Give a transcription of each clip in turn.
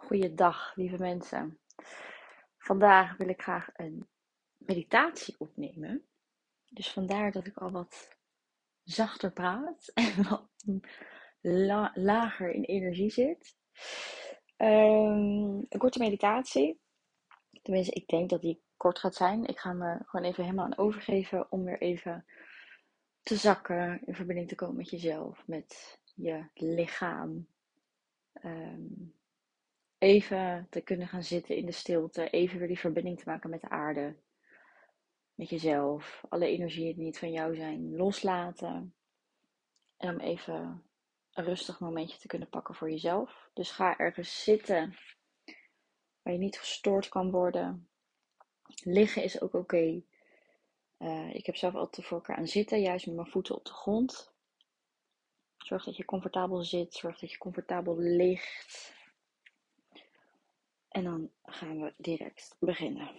Goeiedag, lieve mensen. Vandaag wil ik graag een meditatie opnemen. Dus vandaar dat ik al wat zachter praat en wat la lager in energie zit. Um, een korte meditatie. Tenminste, ik denk dat die kort gaat zijn. Ik ga me gewoon even helemaal aan overgeven om weer even te zakken, in verbinding te komen met jezelf, met je lichaam. Um, even te kunnen gaan zitten in de stilte, even weer die verbinding te maken met de aarde, met jezelf, alle energieën die niet van jou zijn, loslaten. En om even een rustig momentje te kunnen pakken voor jezelf. Dus ga ergens zitten waar je niet gestoord kan worden. Liggen is ook oké. Eh, ik heb zelf altijd de voorkeur aan zitten, juist met mijn voeten op de grond. Zorg dat je comfortabel zit, zorg dat je comfortabel ligt. En dan gaan we direct beginnen.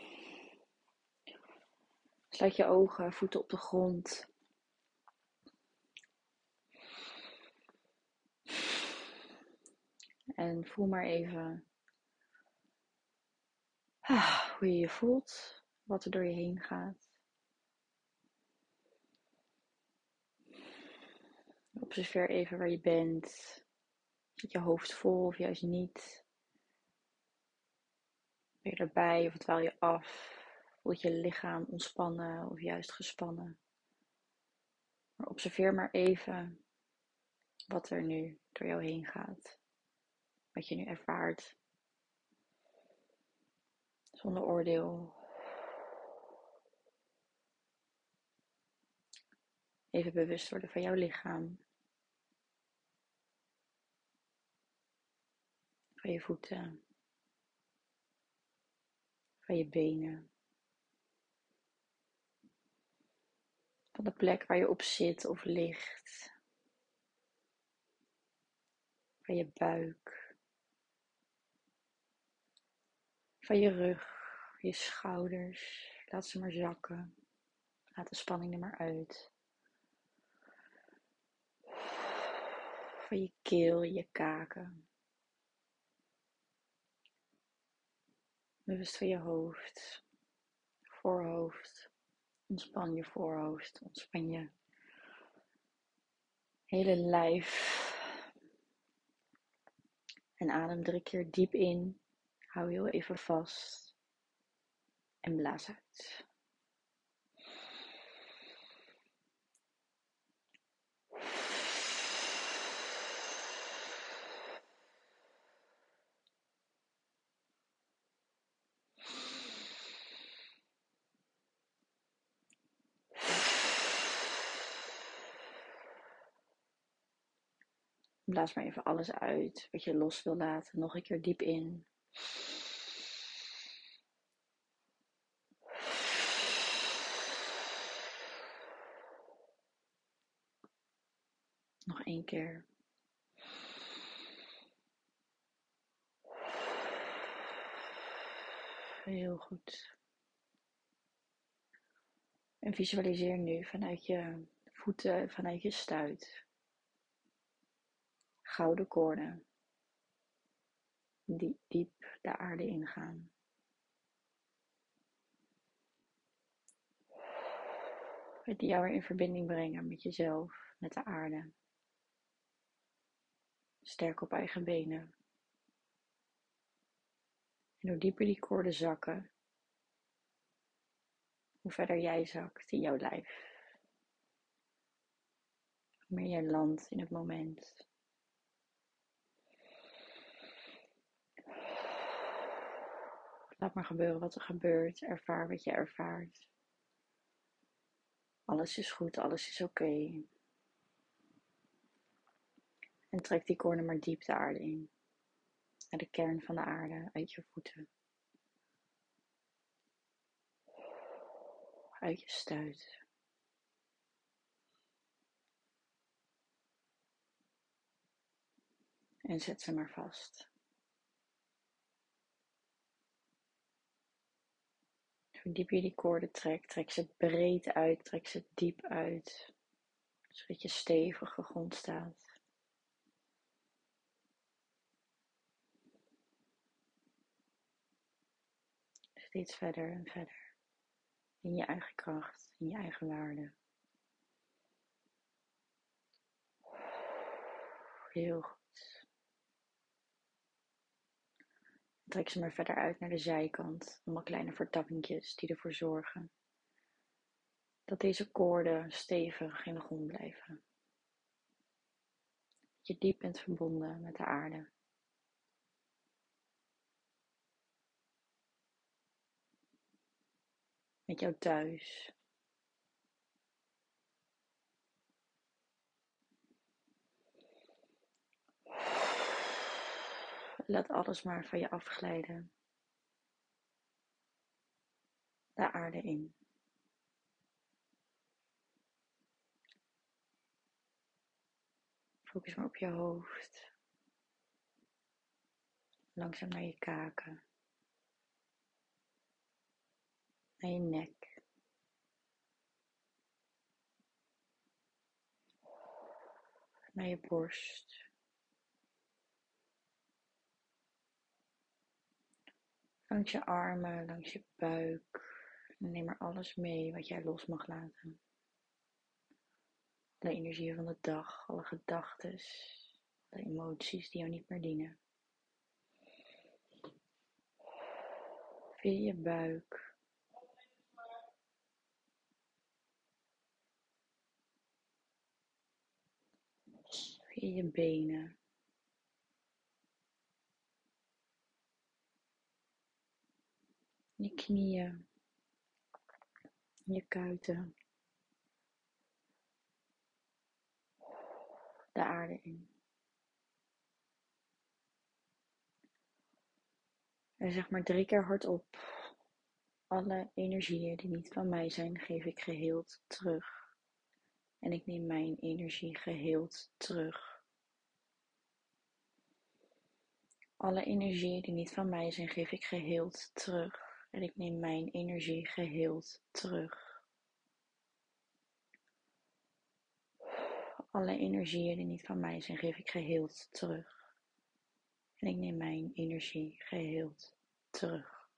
Sluit je ogen, voeten op de grond. En voel maar even ah, hoe je je voelt, wat er door je heen gaat. Observeer even waar je bent. Zit je hoofd vol of juist niet? Ben je erbij of dwaal je af? Voelt je lichaam ontspannen of juist gespannen? Maar observeer maar even wat er nu door jou heen gaat. Wat je nu ervaart. Zonder oordeel. Even bewust worden van jouw lichaam. Van je voeten van je benen. Van de plek waar je op zit of ligt. Van je buik. Van je rug, je schouders. Laat ze maar zakken. Laat de spanning er maar uit. Van je keel, je kaken. Bewust je hoofd, voorhoofd. Ontspan je voorhoofd, ontspan je hele lijf. En adem drie keer diep in. Hou heel even vast. En blaas uit. Blaas maar even alles uit wat je los wil laten. Nog een keer diep in. Nog één keer. Heel goed. En visualiseer nu vanuit je voeten, vanuit je stuit gouden koorden die diep de aarde ingaan. Die jou weer in verbinding brengen met jezelf, met de aarde. Sterk op eigen benen. En hoe dieper die koorden zakken, hoe verder jij zakt in jouw lijf. Hoe meer jij landt in het moment. Laat maar gebeuren wat er gebeurt. Ervaar wat je ervaart. Alles is goed, alles is oké. En trek die corner maar diep de aarde in. Naar de kern van de aarde, uit je voeten. Uit je stuit. En zet ze maar vast. Verdiep je die koorden trekt, trek ze breed uit, trek ze diep uit, zodat je stevig gegrond staat. Steeds verder en verder. In je eigen kracht, in je eigen waarde. Heel goed. Trek ze maar verder uit naar de zijkant. Allemaal kleine vertakkingjes die ervoor zorgen dat deze koorden stevig in de grond blijven. Dat je diep bent verbonden met de aarde. Met jou thuis. Laat alles maar van je afglijden. De aarde in. Focus maar op je hoofd. Langzaam naar je kaken. Naar je nek. Naar je borst. Langs je armen, langs je buik. neem maar alles mee wat jij los mag laten. Alle energieën van de dag, alle gedachten, alle emoties die jou niet meer dienen. Via je buik. Via je benen. Je knieën. Je kuiten. de aarde in. En zeg maar drie keer hardop. Alle energieën die niet van mij zijn, geef ik geheeld terug. En ik neem mijn energie geheeld terug. Alle energieën die niet van mij zijn, geef ik geheeld terug. En ik neem mijn energie geheeld terug. Alle energieën die niet van mij zijn, geef ik geheeld terug. En ik neem mijn energie geheeld terug.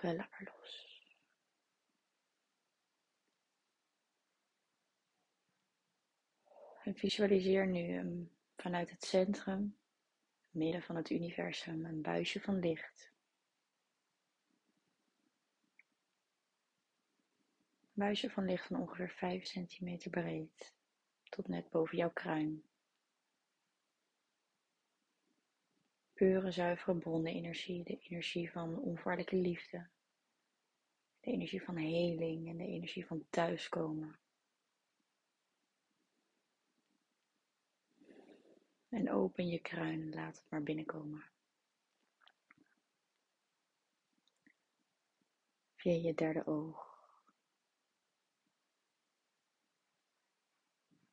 Wel lekker los. En visualiseer nu um, vanuit het centrum, midden van het universum, een buisje van licht buisje van licht van ongeveer 5 centimeter breed, tot net boven jouw kruin. Pure, zuivere bronnenergie, de energie van onvoorwaardelijke liefde, de energie van heling en de energie van thuiskomen. En open je kruin, laat het maar binnenkomen. Via je derde oog.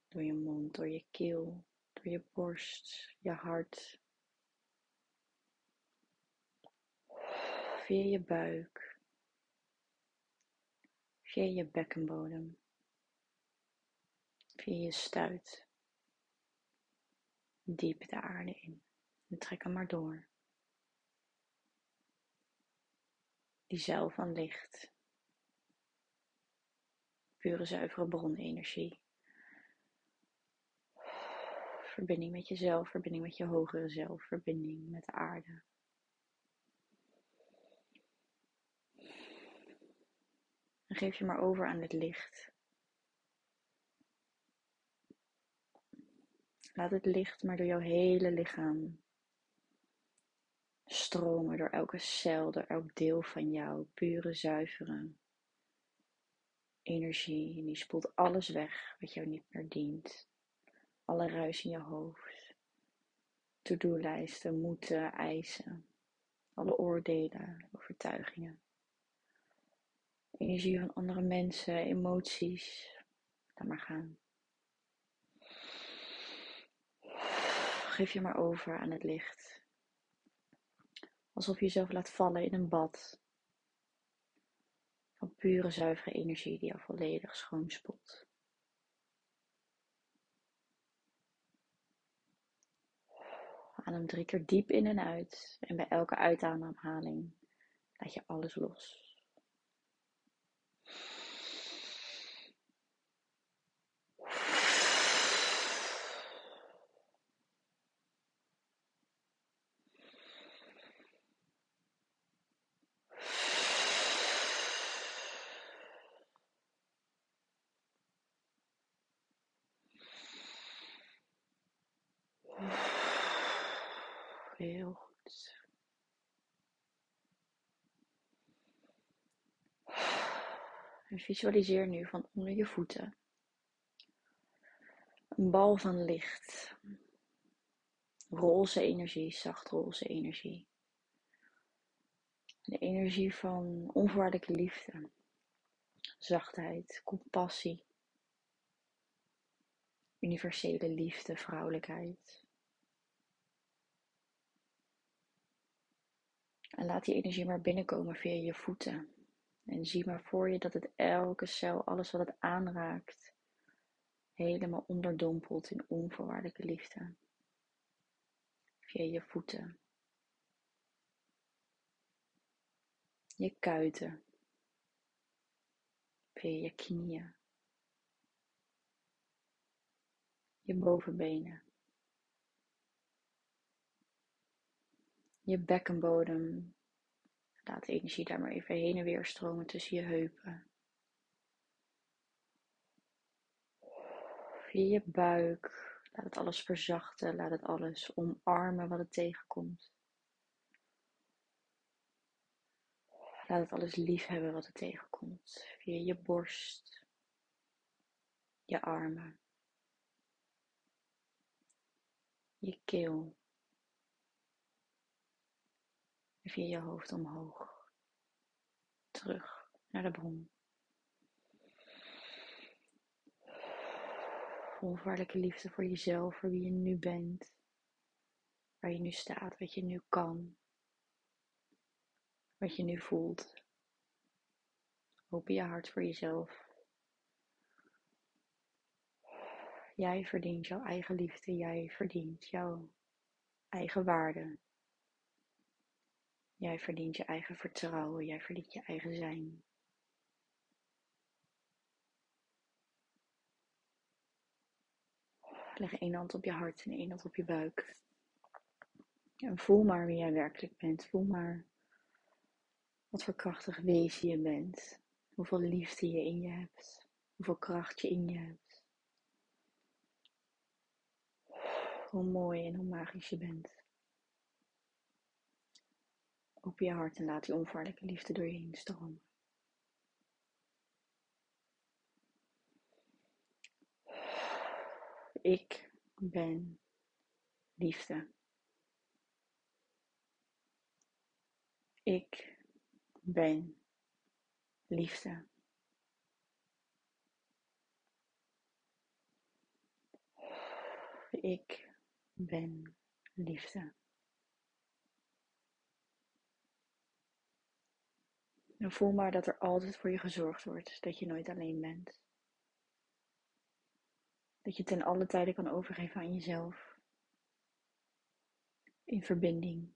Door je mond, door je keel, door je borst, je hart. Via je buik. Via je bekkenbodem. Via je stuit. Diep de aarde in. En trek hem maar door. Die zeil van licht. Pure zuivere bronenergie verbinding met jezelf, verbinding met je hogere zelf, verbinding met de aarde. En geef je maar over aan het licht. Laat het licht maar door jouw hele lichaam stromen, door elke cel, door elk deel van jou, pure, zuivere energie. En die spoelt alles weg wat jou niet meer dient. Alle ruis in je hoofd, to-do-lijsten, moeten, eisen, alle oordelen, overtuigingen, energie van andere mensen, emoties, laat maar gaan. Geef je maar over aan het licht. Alsof je jezelf laat vallen in een bad van pure zuivere energie die jou volledig schoonspoelt. Adem drie keer diep in en uit. En bij elke uitademhaling laat je alles los. Heel goed. Visualiseer nu van onder je voeten een bal van licht. Roze energie, zacht roze energie. De energie van onvoorwaardelijke liefde, zachtheid, compassie, universele liefde, vrouwelijkheid. En laat die energie maar binnenkomen via je voeten. En zie maar voor je dat het elke cel, alles wat het aanraakt, helemaal onderdompelt in onvoorwaardelijke liefde. Via je voeten. Je kuiten. Via je knieën. Je bovenbenen. Je bekkenbodem. Laat de energie daar maar even heen en weer stromen tussen je heupen. Via je buik. Laat het alles verzachten. Laat het alles omarmen wat het tegenkomt. Laat het alles lief hebben wat het tegenkomt. Via je borst. Je armen. Je keel. Via je hoofd omhoog. Terug naar de bron. Onvoorwaardelijke liefde voor jezelf, voor wie je nu bent. Waar je nu staat, wat je nu kan. Wat je nu voelt. Open je hart voor jezelf. Jij verdient jouw eigen liefde. Jij verdient jouw eigen waarde. Jij verdient je eigen vertrouwen, jij verdient je eigen zijn. Leg één hand op je hart en één hand op je buik. En voel maar wie jij werkelijk bent. Voel maar wat voor krachtig wezen je bent. Hoeveel liefde je in je hebt. Hoeveel kracht je in je hebt. Hoe mooi en hoe magisch je bent. Open je hart en laat die onvoorwaardelijke liefde door je heen stromen. Ik ben liefde. Ik ben liefde. Ik ben liefde. En voel maar dat er altijd voor je gezorgd wordt, dat je nooit alleen bent. Dat je ten alle tijde kan overgeven aan jezelf. In verbinding.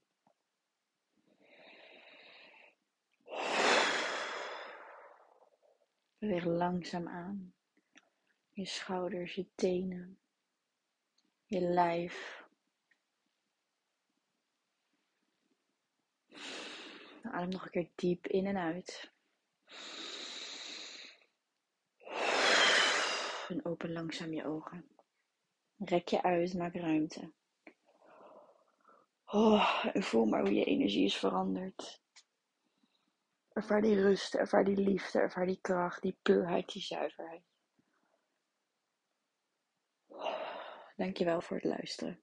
Beweeg langzaam aan. Je schouders, je tenen, je lijf, Adem nog een keer diep in en uit. En open langzaam je ogen. Rek je uit, maak ruimte. Oh, en voel maar hoe je energie is veranderd. Ervaar die rust, ervaar die liefde, ervaar die kracht, die puurheid, die zuiverheid. Dankjewel voor het luisteren.